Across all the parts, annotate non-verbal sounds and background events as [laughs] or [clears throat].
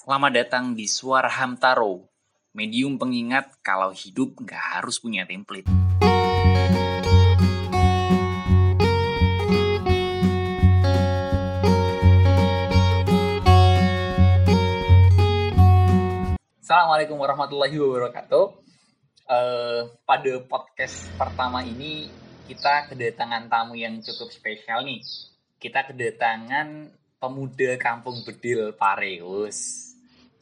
Selamat datang di Suara Hamtaro, medium pengingat kalau hidup nggak harus punya template. Assalamualaikum warahmatullahi wabarakatuh. Eh, pada podcast pertama ini kita kedatangan tamu yang cukup spesial nih. Kita kedatangan pemuda Kampung Bedil Pareus.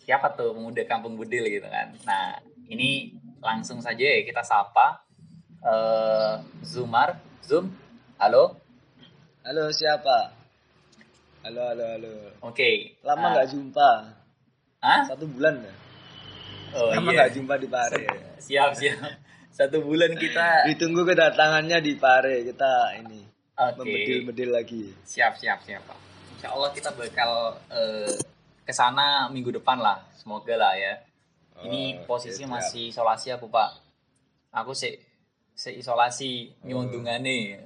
Siapa tuh pemuda Kampung Bedil gitu kan? Nah, ini langsung saja ya kita sapa eh Zumar. Zoom, halo. Halo siapa? Halo halo halo. Oke. Lama Nah, nggak jumpa? Hah? Satu bulan ya? Oh, Lama iya. nggak jumpa di Pare. [laughs] Siap, siap. Satu bulan kita Ditunggu kedatangannya di Pare. Kita ini Oke. membedil-bedil lagi. Siap, siap, siap, Pak. Insya Allah kita bakal eh, ke sana minggu depan lah. Semoga lah ya. Ini Oh, posisi siap. masih isolasi aku, Pak. Aku sih se isolasi nyundungane.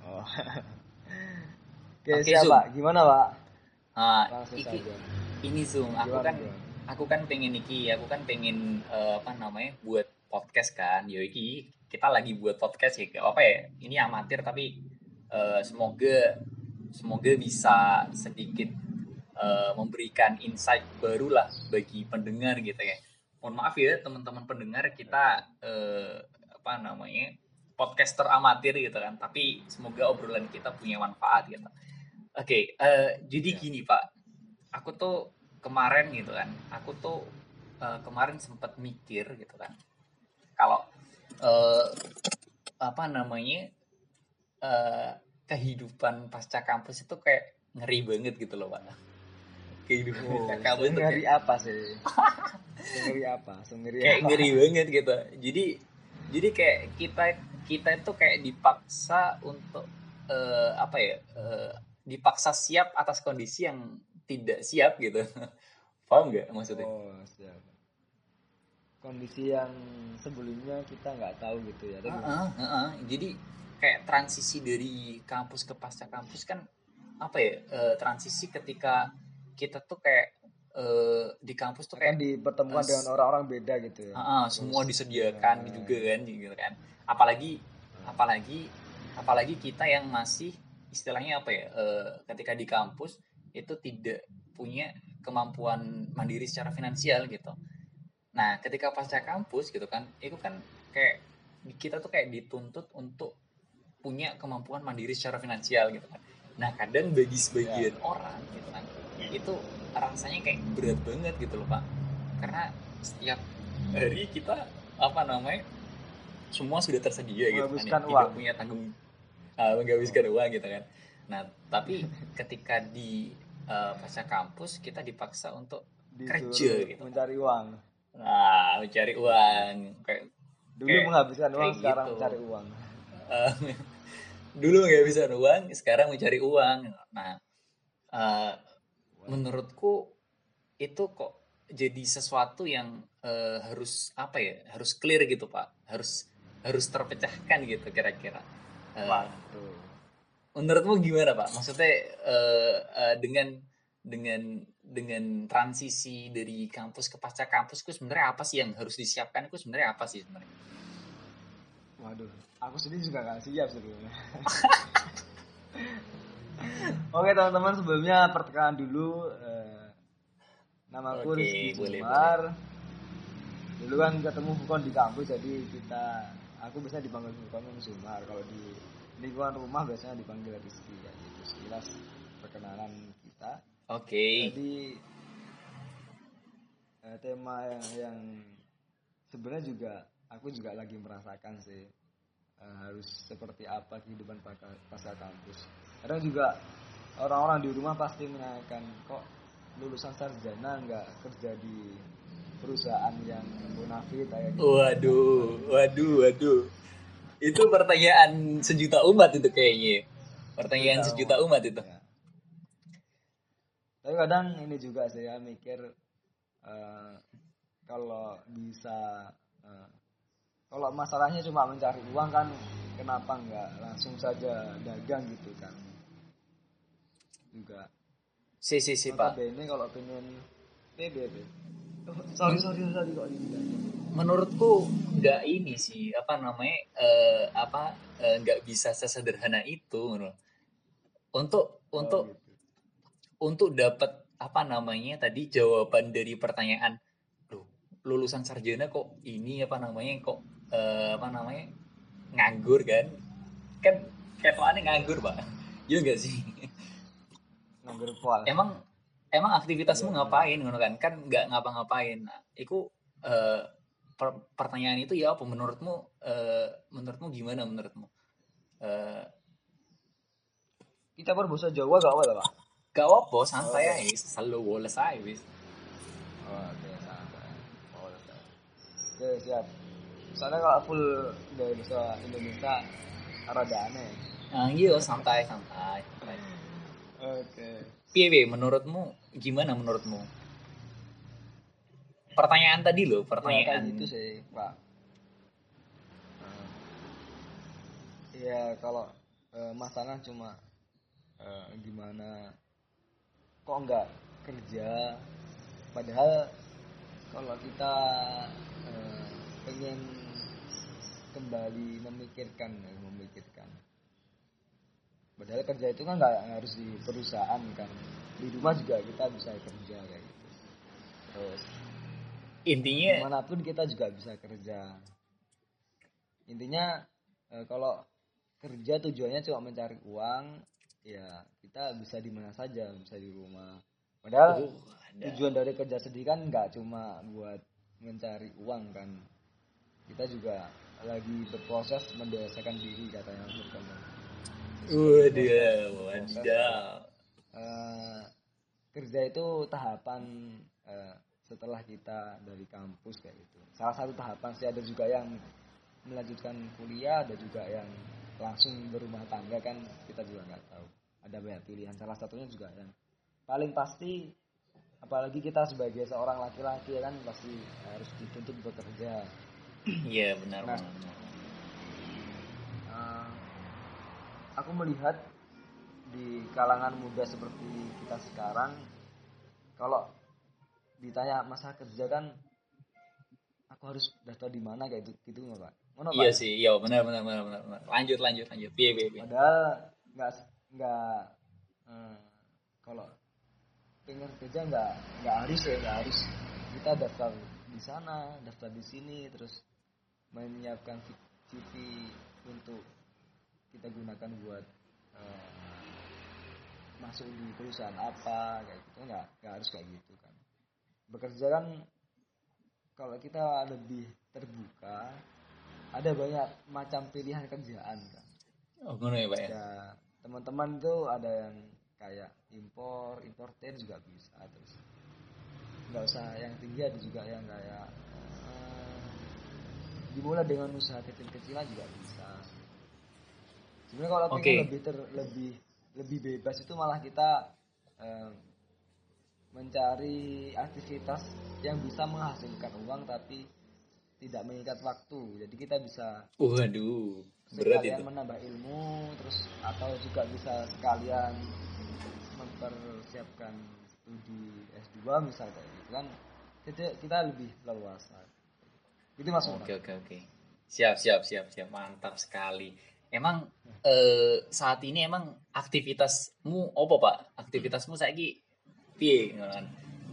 Oh. [laughs] Oke, Oke, siapa? Gimana Pak? Nah, iki, ini Zoom. Aku Gimana, kan aku kan pengen iki, aku kan pengen eh, apa namanya? buat podcast kan. Yo iki kita lagi buat podcast ya. Apa ya? Ini amatir tapi eh, semoga semoga bisa sedikit eh, memberikan insight baru lah bagi pendengar gitu ya. Mohon maaf ya teman-teman pendengar kita eh, apa namanya? podcaster amatir gitu kan. Tapi semoga obrolan kita punya manfaat gitu. Oke, eh, jadi gini Pak, aku tuh kemarin gitu kan, aku tuh eh, kemarin sempat mikir gitu kan, kalau eh, apa namanya eh, kehidupan pasca kampus itu kayak ngeri banget gitu loh Pak. Kehidupan Oh, kampus itu ngeri kayak, apa sih? [laughs] ngeri apa? ngeri kayak apa? ngeri banget gitu. Jadi jadi kayak kita kita itu kayak dipaksa untuk eh, apa ya? eh, dipaksa siap atas kondisi yang tidak siap gitu. [laughs] Paham nggak maksudnya? Oh, siap. Kondisi yang sebelumnya kita nggak tahu gitu ya. Tapi Heeh, heeh. Jadi kayak transisi dari kampus ke pasca kampus kan apa ya? eh, transisi ketika kita tuh kayak eh, di kampus tuh kan kayak dipertemukan Eh, dengan orang-orang beda gitu ya. heeh, semua Terus, disediakan ya. juga kan gitu kan. Apalagi apalagi apalagi kita yang masih istilahnya apa ya? eh, ketika di kampus itu tidak punya kemampuan mandiri secara finansial gitu. Nah, ketika pasca kampus gitu kan, itu kan kayak kita tuh kayak dituntut untuk punya kemampuan mandiri secara finansial gitu kan. Nah, kadang bagi sebagian orang gitu kan, itu rasanya kayak berat banget gitu loh, Pak. Karena setiap hari kita apa namanya? semua sudah tersedia gitu kan. Ya. Tidak uang. punya tanggung uh, menghabiskan uang gitu kan. Nah, tapi [laughs] ketika di uh, pasca kampus kita dipaksa untuk Disuruh kerja gitu. mencari uang. Nah, mencari uang kayak Dulu Kayak- menghabiskan uang, sekarang gitu. mencari uang. eh, [laughs] dulu nggak bisa uang, sekarang mencari uang. Nah, eh, menurutku itu kok jadi sesuatu yang eh, harus apa ya? Harus clear gitu, Pak. Harus harus terpecahkan gitu kira-kira. Eh, Waduh. menurutmu gimana, Pak? Maksudnya eh, eh, dengan dengan dengan transisi dari kampus ke pasca kampus itu sebenarnya apa sih yang harus disiapkan itu sebenarnya apa sih sebenarnya? Waduh, aku sendiri juga gak siap sebelumnya. [laughs] [laughs] Oke teman-teman sebelumnya perkenalan dulu eh, namaku Oke, Rizky Sumar. Dulu kan ketemu Fukon di kampus jadi kita aku biasanya dipanggil Fukon Sumar. Kalau di lingkungan rumah biasanya dipanggil Rizky ya itu sekilas perkenalan kita. Oke. Jadi eh, tema yang, yang sebenarnya juga aku juga lagi merasakan sih eh, harus seperti apa kehidupan pasca kampus. Kadang juga orang-orang di rumah pasti menanyakan kok lulusan sarjana nggak kerja di perusahaan yang munafik kayak gitu. Waduh, waduh, waduh. Itu pertanyaan sejuta umat itu kayaknya. Pertanyaan sejuta Sejuta umat itu. Ya. Tapi kadang ini juga saya mikir eh, kalau bisa eh, kalau masalahnya cuma mencari uang kan kenapa nggak langsung saja dagang gitu kan juga si si si pak Notabene kalau pengen PBB. Oh, sorry sorry sorry kok ini. menurutku nggak ini sih apa namanya eh, apa eh, nggak bisa sesederhana itu menurut. untuk untuk Oh, gitu. untuk dapat apa namanya tadi jawaban dari pertanyaan lulusan sarjana kok ini apa namanya kok eh, apa namanya nganggur kan kan ketuaannya nganggur pak iya enggak sih nganggur pol. emang emang aktivitasmu Iya, ngapain ngono kan kan nggak ngapa-ngapain nah, itu eh, per- pertanyaan itu ya apa menurutmu eh, menurutmu gimana menurutmu Eh, Kita berbahasa Jawa gak apa-apa, Pak? gak apa santai Oke. aja selalu woles aja wis Oh, oke, santai. Oh, oke. Oke, siap. Soalnya kalau full dari bahasa Indonesia rada aneh. nah, iya santai santai. Oke. piye piye menurutmu gimana menurutmu pertanyaan tadi loh Ya, pertanyaan kayak gitu sih, Pak. Nah, Iya, kalau eh, masalah cuma eh, gimana kok nggak kerja padahal kalau kita eh, pengen kembali memikirkan eh, memikirkan. Padahal kerja itu kan nggak harus di perusahaan kan. Di rumah juga kita bisa kerja kayak gitu. Terus intinya di mana pun kita juga bisa kerja. Intinya eh, kalau kerja tujuannya cuma mencari uang ya kita bisa di mana saja bisa di rumah. Padahal ada. tujuan dari kerja sedih kan nggak cuma buat mencari uang kan. Kita juga lagi berproses mendewasakan diri katanya berkembang waduh wadidaw Eh, kerja itu tahapan eh, setelah kita dari kampus kayak gitu. Salah satu tahapan sih ada juga yang melanjutkan kuliah, ada juga yang langsung berumah tangga kan kita juga nggak tahu. Ada banyak pilihan. Salah satunya juga yang paling pasti apalagi kita sebagai seorang laki-laki ya kan pasti harus dituntut bekerja. Iya benar Nah. benar. Eh, aku melihat di kalangan muda seperti kita sekarang kalau ditanya masa kerja kan aku harus daftar di mana kayak gitu gitu nggak pak? Ngono, iya Pak? sih iya benar benar benar benar lanjut lanjut lanjut piye piye piye Padahal nggak nggak eh, kalau pengen kerja nggak nggak harus ya nggak harus kita daftar di sana daftar di sini terus menyiapkan CV untuk kita gunakan buat eh, masuk di perusahaan apa kayak gitu. Nggak nggak harus kayak gitu kan. Bekerja kan kalau kita lebih terbuka ada banyak macam pilihan kerjaan kan. Oh ngono ya pak ya? Ya teman-teman tuh ada yang kayak impor importer juga bisa terus. Nggak usah yang tinggi ada juga yang kayak dimulai dengan usaha kecil-kecilan juga bisa. Sebenarnya kalau pengen lebih ter, lebih lebih bebas itu malah kita eh, mencari aktivitas yang bisa menghasilkan uang tapi tidak mengikat waktu. Jadi kita bisa waduh berat sekalian itu. menambah ilmu terus atau juga bisa sekalian mempersiapkan studi S2 misalnya gitu kan. Kita, kita lebih leluasa itu masuk Oke oke oke. Siap siap siap siap mantap sekali. Emang eh, saat ini emang aktivitasmu apa pak? Aktivitasmu saya ki piye kan?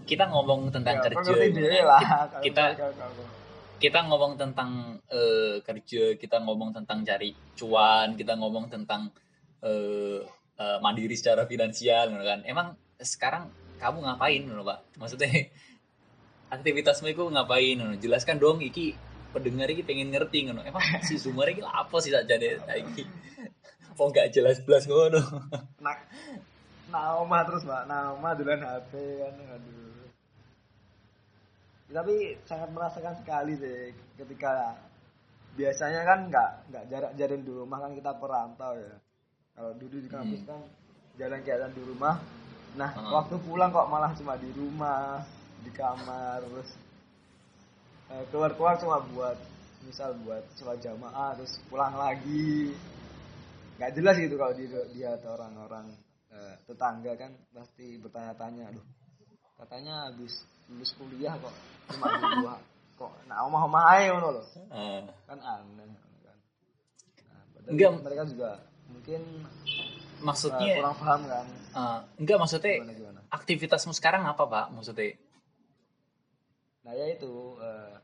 Kita ngomong tentang kerja. ngerti ngono dhewe kan. lah Kita kalau- kalau- kita ngomong tentang eh, kerja, kita ngomong tentang cari cuan, kita ngomong tentang eh, eh, mandiri secara finansial, kan? Emang sekarang kamu ngapain, ngono pak? Maksudnya aktivitasmu itu ngapain? ngono? Jelaskan dong, iki pendengar iki pengen ngerti, ngono. Emang si Zumar iki apa sih saja deh, iki? Oh nggak jelas jelas ngono. nak Naoma terus mbak Naoma duluan HP kan aduh tapi sangat merasakan sekali sih ketika biasanya kan nggak nggak jarak jalan di rumah kan kita perantau ya kalau dulu di kampus Hmm. kan jalan jalan di rumah nah Hmm. waktu pulang kok malah cuma di rumah di kamar terus eh, keluar keluar cuma buat misal buat sholat jamaah terus pulang lagi. Nggak jelas gitu kalau di dia atau orang-orang eh, tetangga kan pasti bertanya-tanya aduh katanya habis lulus kuliah kok cuma dua kok nah omah-omah ae ngono loh. Eh, kan aneh kan. Nah, Enggak. mereka juga mungkin maksudnya kurang paham kan. Eh, enggak maksudnya gimana gimana? aktivitasmu sekarang apa pak? Maksudnya nah ya itu eh,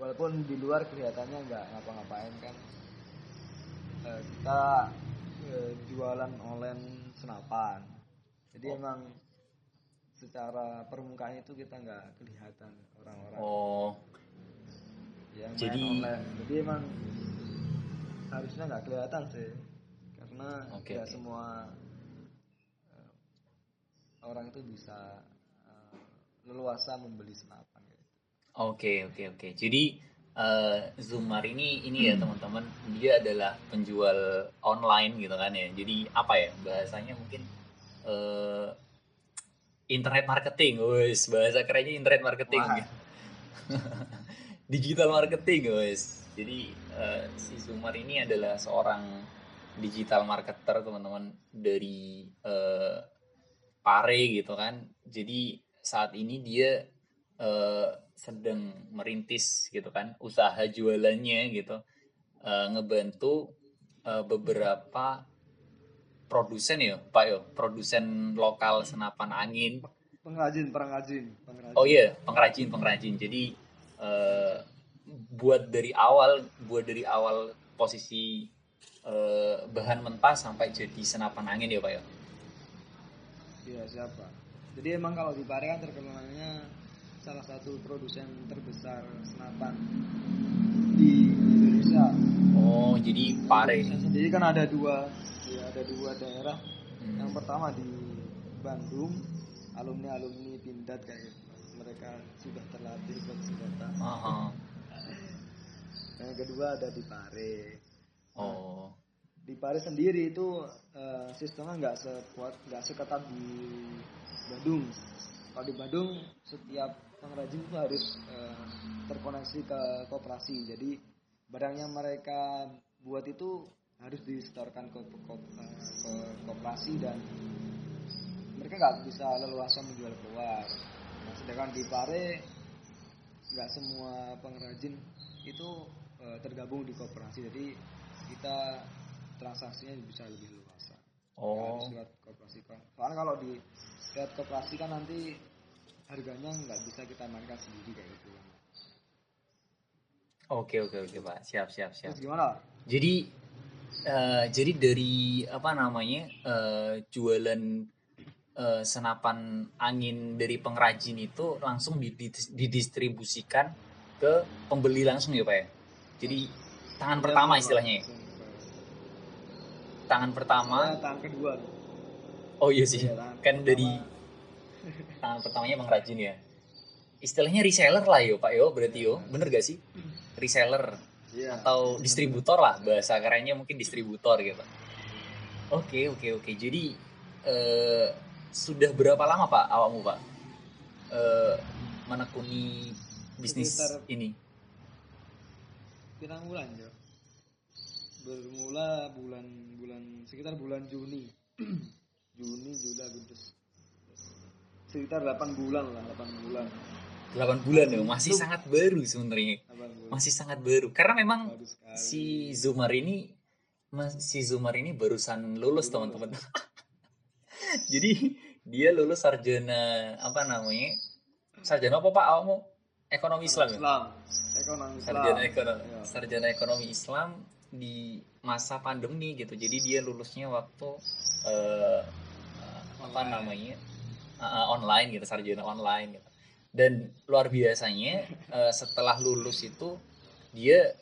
walaupun di luar kelihatannya nggak ngapa-ngapain kan eh, kita eh, jualan online senapan. Jadi emang secara permukaan itu kita nggak kelihatan orang-orang. Oh. Yang jadi- online. Jadi emang harusnya nggak kelihatan sih. Karena nggak oke. semua eh, orang itu bisa eh, leluasa membeli senapan. Oke oke oke. Jadi eh, Zoomar ini ini ya teman-teman dia adalah penjual online gitu kan ya. Jadi apa ya bahasanya mungkin eh, internet marketing, wes bahasa kerennya internet marketing. [laughs] Digital marketing, wes. Jadi eh, si Zoomar ini adalah seorang digital marketer teman-teman dari eh, Pare gitu kan. Jadi saat ini dia eh, sedang merintis gitu kan usaha jualannya gitu Eh, ngebantu eh, beberapa produsen ya pak yo produsen lokal senapan angin. Pengrajin pengrajin pengrajin. Oh iya pengrajin pengrajin. Jadi eh, buat dari awal buat dari awal posisi eh, bahan mentah sampai jadi senapan angin ya pak ya. Iya siapa jadi emang kalau di Pare kan terkenalnya salah satu produsen terbesar senapan di Indonesia. Oh jadi pare. Sendiri kan ada dua ya ada dua daerah. Hmm. yang pertama di Bandung alumni alumni Pindad kayak mereka sudah terlatih bersenjata. Aha. [laughs] yang kedua ada di Pare. Oh. di Paris sendiri itu eh, sistemnya nggak sekuat nggak seketat di Bandung. Kalau di Bandung setiap pengrajin itu harus eh, terkoneksi ke koperasi. Jadi barangnya mereka buat itu harus disetorkan ke, ke, eh, ke koperasi dan mereka nggak bisa leluasa menjual keluar. Nah, sedangkan di Pare nggak semua pengrajin itu eh, tergabung di koperasi. Jadi kita transaksinya bisa lebih luas oh harus lewat koperasi kan soalnya kalau di lewat koperasi kan nanti harganya nggak bisa kita mainkan sendiri kayak gitu Oke oke oke pak, siap siap siap. terus gimana Jadi eh, jadi dari apa namanya eh, jualan eh, senapan angin dari pengrajin itu langsung didis- didistribusikan ke pembeli langsung ya pak ya. Jadi tangan pertama istilahnya ya. Tangan pertama. Nah, tangan kedua Oh iya sih. Iya, tangan Kan pertama. Tangan pertamanya pengrajin ya. Istilahnya reseller lah yo pak yo berarti yo. Bener gak sih? Reseller iya atau distributor lah bahasa kerennya mungkin distributor gitu. Oke oke oke jadi eh, sudah berapa lama pak awakmu pak eh, menekuni bisnis Sekitar- ini? pirang bulan ya bermula bulan bulan sekitar bulan Juni [clears throat] Juni Juli Agustus sekitar 8 bulan lah 8 bulan. 8 bulan ya masih Lu- sangat baru sebenarnya. 8 bulan. Masih sangat baru. Karena memang baru si Zumar ini mas- si Zumar ini barusan lulus teman-teman. [laughs] Jadi dia lulus sarjana apa namanya? Sarjana apa pak? Awakmu? Ekonomi Islam ya? Islam. Ekonomi Islam. Sarjana ekonomi Ya. sarjana ekonomi Islam di masa pandemi gitu. Jadi dia lulusnya waktu eh, apa namanya eh, online gitu sarjana online gitu. Dan luar biasanya eh, setelah lulus itu dia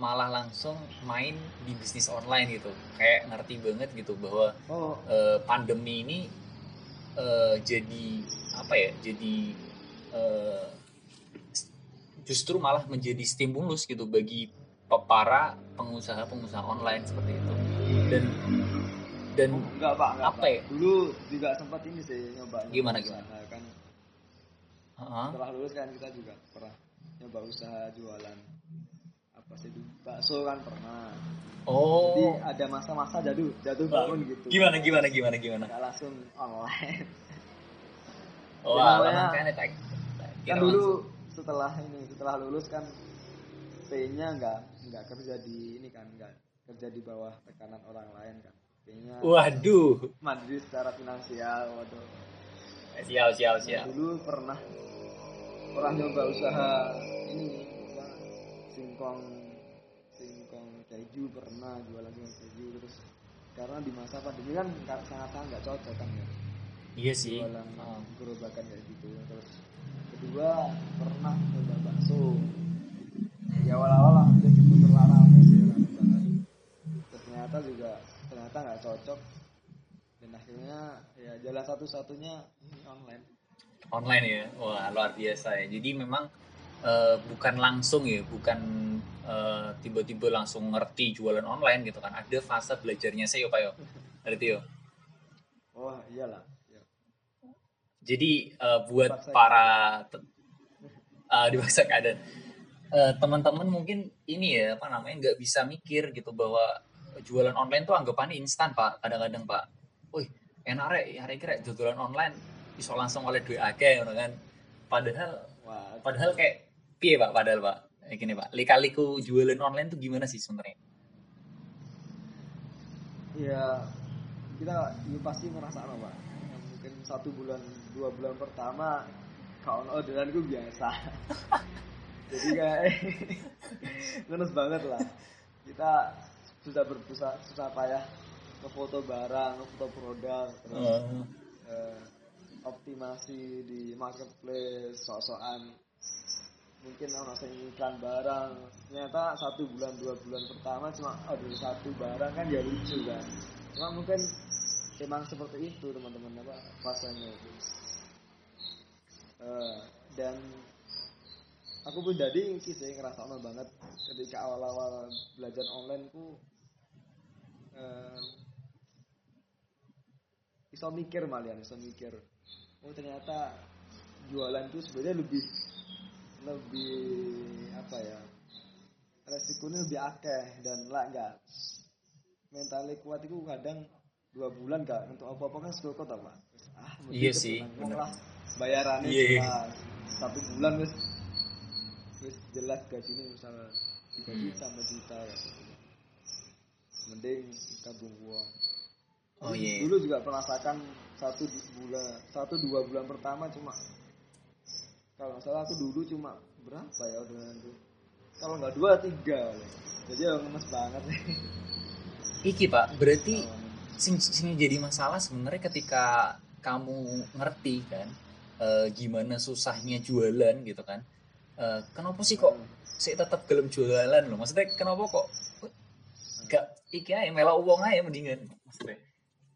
malah langsung main di bisnis online gitu. Kayak ngerti banget gitu bahwa oh. eh, pandemi ini eh, jadi apa ya jadi eh, justru malah menjadi stimulus gitu bagi para pengusaha-pengusaha online seperti itu. Dan dan Oh, enggak pak enggak, apa ya? dulu juga sempat ini sih nyoba nyoba Gimana, usaha, kan Heeh. setelah lulus kan kita juga pernah nyoba usaha jualan apa pas itu bakso kan pernah Oh. jadi ada masa-masa jatuh jatuh bangun gitu Gimana gimana gimana gimana? nggak langsung online Oh, Ya, namanya- kan tak. kan dulu setelah ini setelah lulus kan P-nya nggak nggak kerja di ini kan nggak kerja di bawah tekanan orang lain kan P-nya Waduh. mandiri secara finansial waduh Sial sial sial. dulu pernah pernah nyoba usaha ini apa, singkong singkong keju pernah jualan singkong keju terus karena di masa pandemi kan sangat sangat nggak cocok kan ya Iya sih. jualan Oh. gerobakan kayak gitu terus kedua pernah nyoba bakso di awal-awal lah dia sih rame ternyata juga ternyata nggak cocok dan akhirnya ya jalan satu-satunya ini online Online ya. Wah, luar biasa ya. Jadi memang eh, bukan langsung ya, bukan eh, tiba-tiba langsung ngerti jualan online gitu kan. Ada fase belajarnya saya Pak yo. Ngerti yo. oh iyalah ya. Jadi eh, buat Dipaksa para te- eh, dipaksa keadaan Eh, teman-teman mungkin ini ya apa namanya nggak bisa mikir gitu bahwa jualan online tuh anggapannya instan pak. Kadang-kadang pak, wih enak rek. Hari kira jualan online bisa langsung oleh duit akeh ngono kan. Padahal padahal kayak piye pak padahal pak? Kayak gini pak. Lika-liku jualan online tuh gimana sih sebenarnya? Ya kita ya pasti merasa apa pak. Ya, mungkin satu bulan dua bulan pertama kawan orderan gue biasa. [laughs] Jadi kayak [laughs] ngenes banget lah. Kita sudah bersusah susah payah ngefoto barang ngefoto produk terus Oh. eh, optimasi di marketplace sok-sokan. Mungkin orang sing iklan barang. Ternyata satu bulan dua bulan pertama cuma ada satu barang kan ya lucu kan. Cuma mungkin emang seperti itu teman-teman apa fasenya itu. Eh, dan aku pribadi sih saya ngerasa banget ketika awal-awal belajar online ku eh, iso mikir malian iso mikir. Oh ternyata jualan itu sebenarnya lebih lebih apa ya resikonya lebih akeh dan lah enggak mentalnya kuat itu kadang dua bulan gak untuk apa-apa kan sekokot apa ah mesti Iya sih, lah bayarannya Iya. setelah satu bulan wis wis jelas gajinya misalnya tiga juta sama juta ya mending tabung uang oh iya. dulu juga merasakan satu bulan satu dua bulan pertama cuma. Kalau nggak salah aku dulu cuma berapa ya orderan itu? Kalau nggak dua tiga lah. jadi ya ngemes banget. [laughs] Iki pak. Berarti sing, sing jadi masalah sebenarnya ketika kamu ngerti kan eh, gimana susahnya jualan gitu kan Eh, kenapa sih kok saya tetap gelem jualan loh maksudnya kenapa kok gak iki aja melak uang aja mendingan. Maksudnya?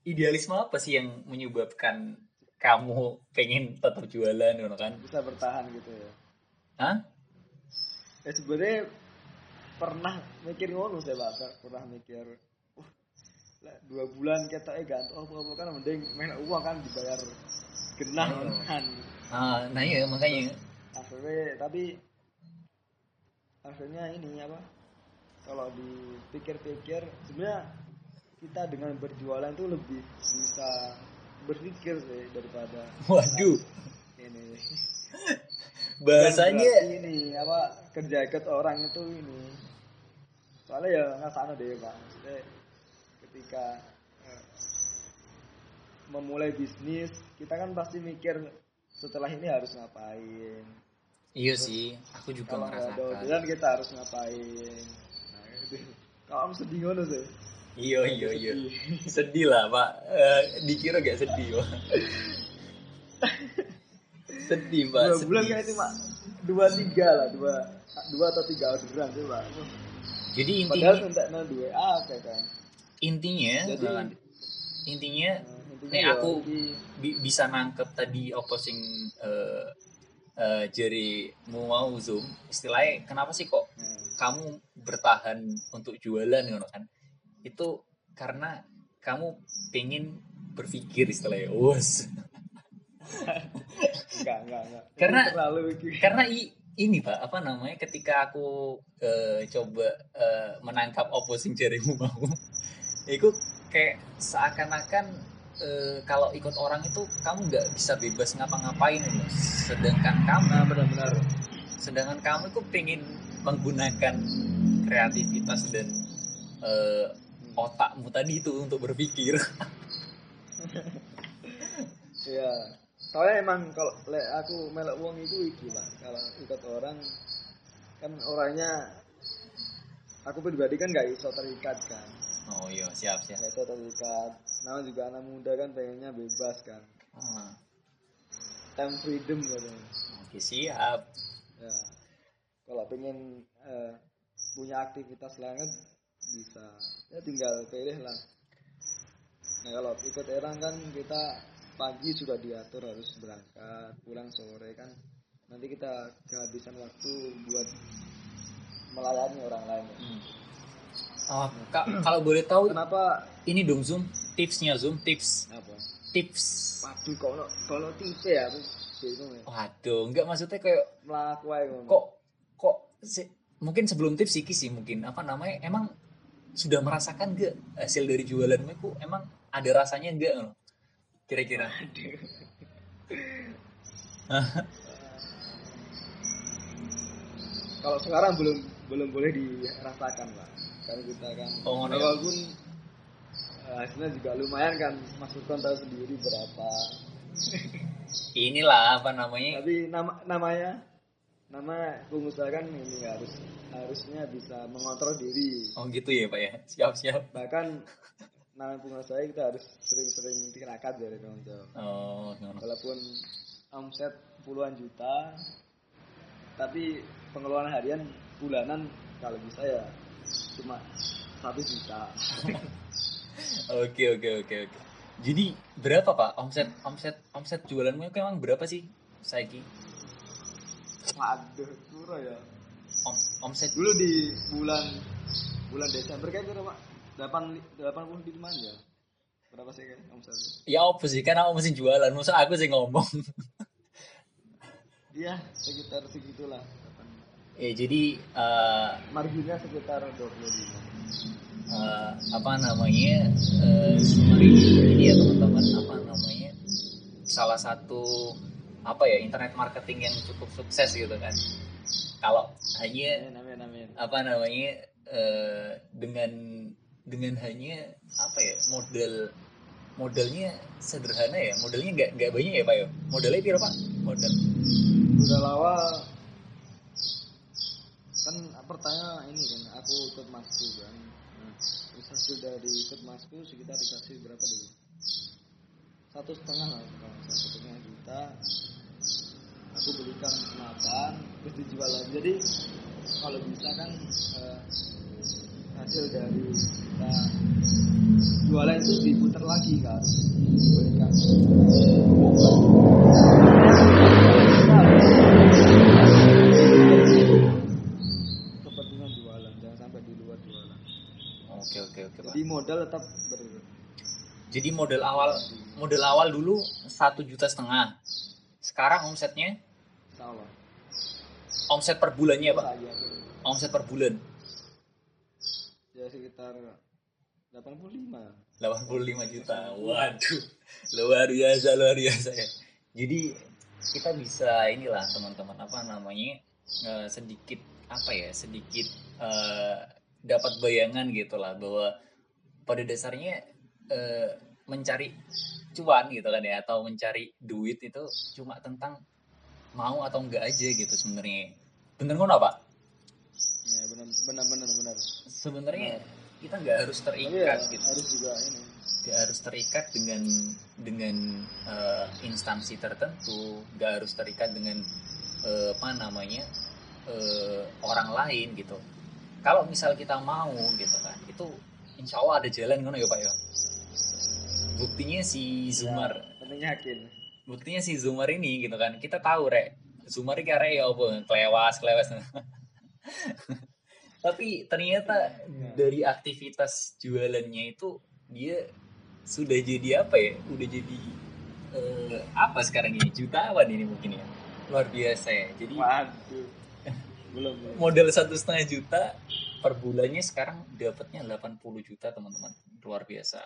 Idealisme apa sih yang menyebabkan kamu pengen tetap jualan gitu kan? Bisa bertahan gitu ya. Hah? ya sebenarnya pernah mikir ngono saya pak. Pernah mikir uh, lah, dua bulan kita eh gantung apa apa kan mending main uang kan dibayar genah Oh. kan. Ah, nah iya makanya. Akhirnya tapi akhirnya ini apa kalau dipikir-pikir sebenarnya kita dengan berjualan itu lebih bisa berpikir sih daripada waduh. ini. [laughs] Bahasanya ini apa kerja ikut orang itu ini. Soalnya ya nggak sana deh pak. Maksudnya ketika eh, memulai bisnis kita kan pasti mikir setelah ini harus ngapain. Iya sih aku juga kalau nggak ada merasakan. orderan kita harus ngapain kamu sedih ngono sih? Iya iya iya. Sedih. lah pak. Eh, dikira gak sedih pak. Sedih pak dua sedih. bulan kayak cuma dua tiga lah dua. Dua atau tiga orderan sih pak. Jadi intinya padahal entek nang dua A kayak kan. Intinya Jadi- intinya intinya nih ya, aku bi- bisa nangkep tadi apa sing eh eh, jari mau zoom istilahnya kenapa sih kok nah, kamu bertahan untuk jualan gitu kan? Itu karena kamu pengen berpikir istilahnya was enggak enggak enggak. Karena- terlalu karena i ini pak apa namanya ketika aku eh, coba eh, menangkap opposing jarimu mau [laughs] itu kayak seakan-akan eh, kalau ikut orang itu kamu nggak bisa bebas ngapa-ngapain loh. sedangkan kamu nah benar-benar. sedangkan kamu itu pengen menggunakan kreativitas dan eh, otakmu tadi itu untuk berpikir. [laughs] Ya soalnya emang kalau aku melok uang itu iki pak. Kalau ikut orang kan orangnya aku pribadi kan nggak iso terikat kan. Oh iya siap siap. Nggak iso terikat. Nah juga anak muda kan pengennya bebas kan. Ah, time freedom katanya. Oke siap kalau pengen eh, punya aktivitas lain kan bisa. Ya tinggal pilih lah. Nah kalau ikut orang kan kita pagi sudah diatur harus berangkat pulang sore kan. Nanti kita kehabisan waktu buat melayani orang lain. Hmm. Oh, Kak, kalau boleh tahu kenapa? ini dong zoom tipsnya zoom tips. Apa? Tips. Waduh kalau kalau tipe ya aku bingung ya. Waduh nggak maksudnya kayak melaku aja ngono. kok kok se- mungkin sebelum tips iki sih mungkin apa namanya emang sudah merasakan gak hasil dari jualanmu itu emang ada rasanya enggak loh kira-kira. Kalau sekarang belum belum boleh dirasakan lah karena kita kan Oh, ya? walaupun eh, hasilnya juga lumayan kan Mas Furkon tahu sendiri berapa. Inilah apa namanya? Tapi nama namanya nama pengusaha kan ini harus harusnya bisa mengontrol diri. Oh gitu ya pak ya? Siap siap. Bahkan nama pengusaha kita harus sering-sering tirakat dari teman-teman oh ngono. walaupun omset puluhan juta tapi pengeluaran harian bulanan kalau bisa ya cuma satu juta. [laughs] Oke oke oke oke. Jadi berapa pak omset omset omset jualanmu itu emang berapa sih saiki waduh kurang ya. Om, omset. Dulu di bulan bulan Desember kayak berapa? Delapan delapan puluh lima ya? Berapa sih kan omsetnya ya apa sih? Kan aku mesti jualan. Masa aku sih ngomong? Iya sekitar segitulah. Ya jadi eh, marginnya sekitar dua puluh lima. eh, apa namanya eh, ini ini ya teman-teman. Apa namanya? Salah satu apa ya internet marketing yang cukup sukses gitu kan. Kalau hanya amin amin amin. apa namanya eh, dengan dengan hanya apa ya model modelnya sederhana ya modelnya nggak nggak banyak ya pak ya? Modelnya berapa pak? Model. Udah awal kan pertanyaan ini kan aku ikut masku kan. Nah, terus hasil dari ikut masku sekitar dikasih berapa dulu satu setengah lah satu setengah juta aku belikan makan terus dijual lagi. Jadi kalau bisa kan eh, hasil dari kita jualan itu diputar lagi harus diberikan. Kepentingan jualan jangan sampai di luar jualan. Oke oke oke pak. Jadi modal tetap ber jadi model awal model awal dulu satu juta setengah. Sekarang omsetnya? Salah omset per bulannya pak. Omset per bulan. Ya sekitar 85 85 juta. Waduh luar biasa luar biasa ya. Jadi kita bisa inilah teman-teman apa namanya eh, sedikit apa ya sedikit eh, dapat bayangan gitu lah bahwa pada dasarnya eh, mencari cuan gitu kan ya atau mencari duit itu cuma tentang mau atau enggak aja gitu sebenarnya. Bener ngono pak? Ya benar benar benar benar sebenarnya kita nggak harus tapi ya terikat gitu. harus juga ini. Nggak harus terikat dengan dengan eh, instansi tertentu nggak harus terikat dengan eh, apa namanya eh, orang lain gitu. Kalau misal kita mau gitu kan itu insya Allah ada jalan ngono ya pak ya buktinya si Zumar. ya, penting yakin. Buktinya si Zumar ini gitu kan. Kita tahu rek. Zumar ini karena ya apa? Kelewas kelewas [laughs] tapi ternyata dari aktivitas jualannya itu dia sudah jadi apa ya? Udah jadi eh, apa sekarang ini? Jutawan ini mungkin ya. Luar biasa ya. Jadi waduh. Belum belum. modal satu setengah juta per bulannya sekarang dapatnya 80 juta teman-teman. Luar biasa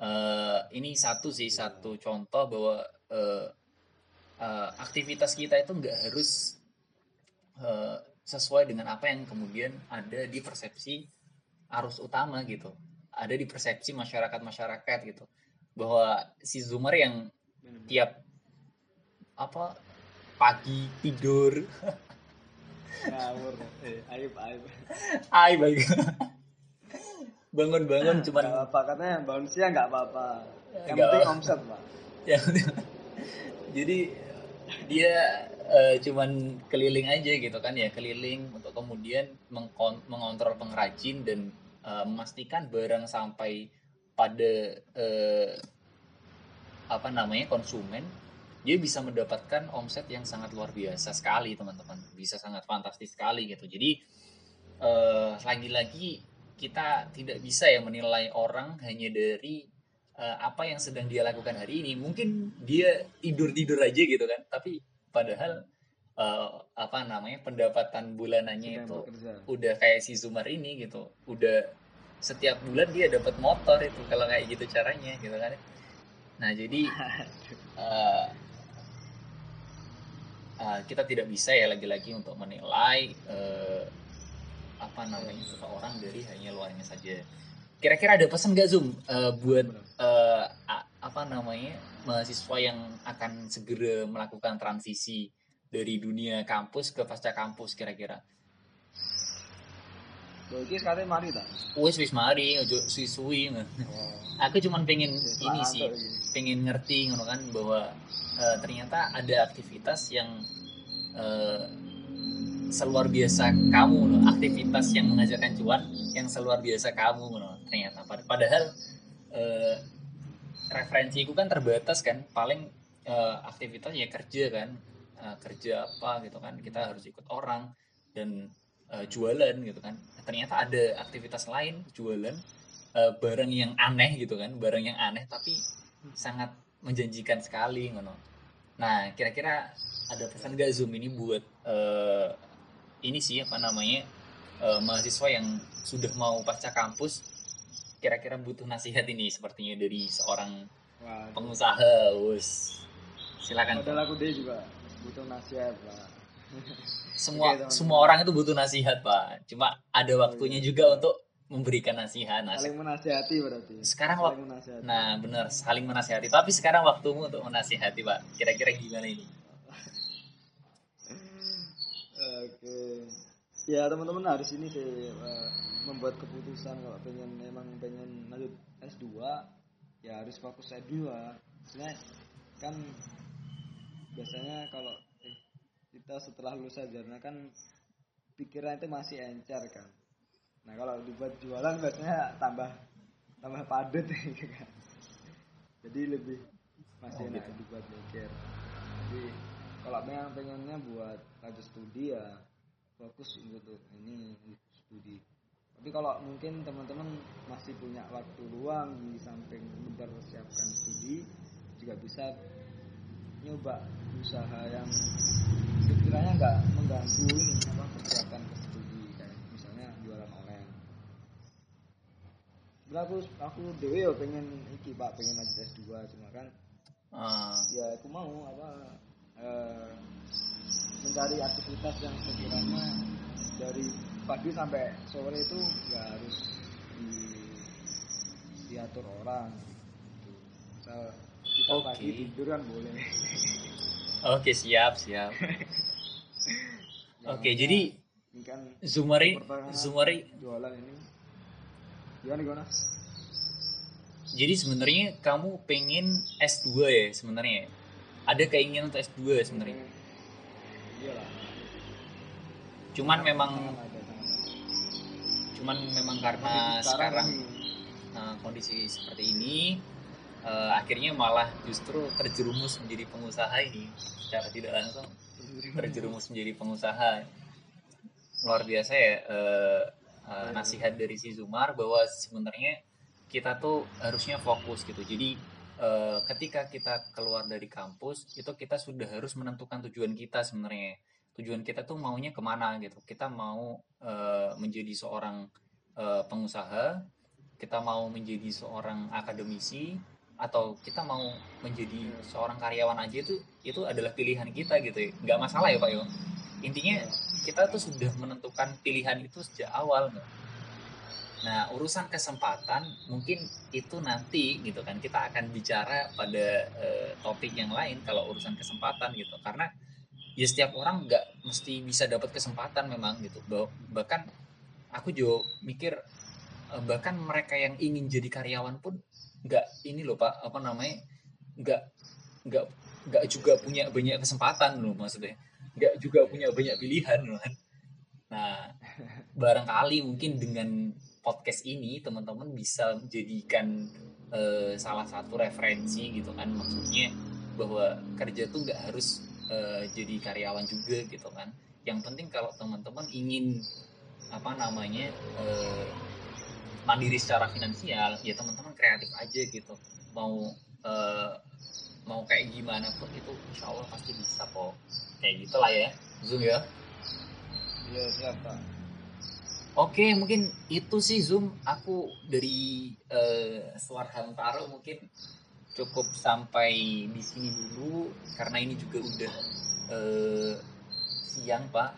Eh, ini satu sih satu contoh bahwa eh, eh, aktivitas kita itu nggak harus eh, sesuai dengan apa yang kemudian ada di persepsi arus utama gitu. Ada di persepsi masyarakat masyarakat gitu. Bahwa si zoomer yang tiap apa pagi tidur. Ngawur. Aib aib. [laughs] Ay baik bangun-bangun cuman apa katanya bangun siang nggak apa-apa. Yang Nggak penting apa. omset pak. Ya jadi dia eh, cuman keliling aja gitu kan ya keliling untuk kemudian mengkon- mengontrol pengrajin dan eh, memastikan barang sampai pada eh, apa namanya konsumen dia bisa mendapatkan omset yang sangat luar biasa sekali teman-teman. Bisa sangat fantastis sekali gitu. Jadi lagi-lagi kita tidak bisa ya menilai orang hanya dari eh, apa yang sedang dia lakukan hari ini. Mungkin dia tidur tidur aja gitu kan. Tapi padahal eh, apa namanya pendapatan bulanannya sedang itu bekerja. udah kayak si Zumar ini gitu. Udah setiap bulan dia dapat motor itu kalau kayak gitu caranya gitu kan. Nah jadi [laughs] eh, eh, kita tidak bisa ya lagi-lagi untuk menilai eh, apa namanya seseorang dari hanya luarnya saja. Kira-kira ada pesan gak Zoom eh, buat a- apa namanya mahasiswa yang akan segera melakukan transisi dari dunia kampus ke pasca kampus kira-kira? Iki sekarang mari tak wis wis mari ojo suwi-suwi oh. aku cuman pengen ini sih pengen ngerti ngono kan bahwa eh, ternyata ada aktivitas yang eh, seluar biasa kamu loh aktivitas yang menghasilkan cuan yang seluar biasa kamu loh ternyata. Pad- padahal eh, referensiku kan terbatas kan paling eh, aktivitas ya kerja kan Eh, kerja apa gitu kan kita harus ikut orang dan eh, jualan gitu kan. Ternyata ada aktivitas lain jualan eh, barang yang aneh gitu kan barang yang aneh tapi sangat menjanjikan sekali ngono. Nah kira-kira ada pesan gak zoom ini buat eh, ini sih apa namanya eh, mahasiswa yang sudah mau pasca kampus kira-kira butuh nasihat ini sepertinya dari seorang Wah, pengusaha us silakan padahal aku dia juga butuh nasihat pak. [laughs] Semua teman-teman. semua orang itu butuh nasihat pak. Cuma ada waktunya iya. juga untuk memberikan nasihat Nas- saling menasihati berarti. Sekarang waktu nah benar saling menasihati. Tapi sekarang waktumu untuk menasihati pak. Kira-kira gimana ini Oke. Ya teman-teman harus ini sih eh, membuat keputusan kalau pengen emang pengen lanjut S2 ya harus fokus S2. Sebenarnya kan biasanya kalau eh, kita setelah lulus sarjana kan pikiran itu masih encer kan. Nah kalau dibuat jualan biasanya tambah tambah padat [laughs] gitu kan. Jadi lebih masih Oh, enak gitu. dibuat mikir. Jadi kalau memang pengennya buat lanjut studi ya fokus untuk ini studi. Tapi kalau mungkin teman-teman masih punya waktu luang di samping mempersiapkan studi juga bisa nyoba usaha yang sekiranya nggak mengganggu ini apa persiapan ke studi kayak misalnya jualan online. Aku aku dewe yo pengen iki pak pengen lanjut S2 cuma kan Eh, ya aku mau apa eh, mencari aktivitas yang sekiranya dari pagi sampai sore itu nggak harus di, diatur orang gitu. misal kita Oke. pagi tidur kan boleh. Oke siap siap. [laughs] Oke jadi ini kan Zumari Zumari. jualan ini. Gimana gimana? Jadi sebenarnya kamu pengen S2 ya sebenarnya? Ada keinginan untuk S2 sebenarnya? Iya lah cuman memang sangat ada. cuman memang karena sekarang uh, kondisi seperti ini uh, akhirnya malah justru terjerumus menjadi pengusaha ini secara tidak langsung. Terjerumus. Menjadi pengusaha. Luar biasa ya uh, uh, nasihat dari si Zumar bahwa sebenarnya kita tuh harusnya fokus gitu. Jadi uh, ketika kita keluar dari kampus itu kita sudah harus menentukan tujuan kita sebenarnya. Tujuan kita tuh maunya ke mana gitu. Kita mau uh, menjadi seorang uh, pengusaha kita mau menjadi seorang akademisi atau kita mau menjadi seorang karyawan aja itu itu adalah pilihan kita gitu ya. Nggak masalah ya pak yo intinya kita tuh sudah menentukan pilihan itu sejak awal nah urusan kesempatan mungkin itu nanti gitu kan kita akan bicara pada uh, topik yang lain kalau urusan kesempatan gitu. Karena ya setiap orang nggak mesti bisa dapat kesempatan memang gitu. Bahkan aku juga mikir eh, bahkan mereka yang ingin jadi karyawan pun nggak ini loh pak apa namanya nggak nggak nggak juga punya banyak kesempatan loh maksudnya. Nggak juga punya banyak pilihan loh nah barangkali mungkin dengan podcast ini teman-teman bisa menjadikan uh, salah satu referensi gitu kan. Maksudnya bahwa kerja tuh nggak harus uh, jadi karyawan juga gitu kan. Yang penting kalau teman-teman ingin apa namanya uh, mandiri secara finansial ya teman-teman kreatif aja gitu. Mau uh, mau kayak gimana pun itu insya Allah pasti bisa kok. Kayak gitulah ya zoom ya. Iya siapa oke mungkin itu sih zoom aku dari uh, Suar Hantaro mungkin cukup sampai di sini dulu karena ini juga udah uh, siang pak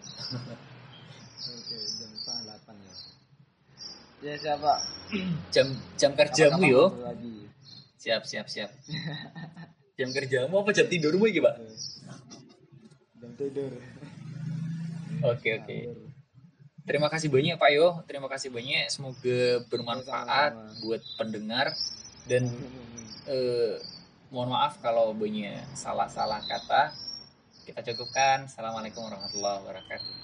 oke jam setengah delapan ya Ya siapa? Jam jam kerjamu yo. Siap siap siap. jam kerjamu apa jam tidurmu iki, Pak? Jam tidur. Oke oke. Terima kasih banyak Pak Yo. Terima kasih banyak. Semoga bermanfaat buat pendengar dan eh, mohon maaf kalau banyak salah-salah kata. Kita cukupkan. Assalamualaikum warahmatullahi wabarakatuh.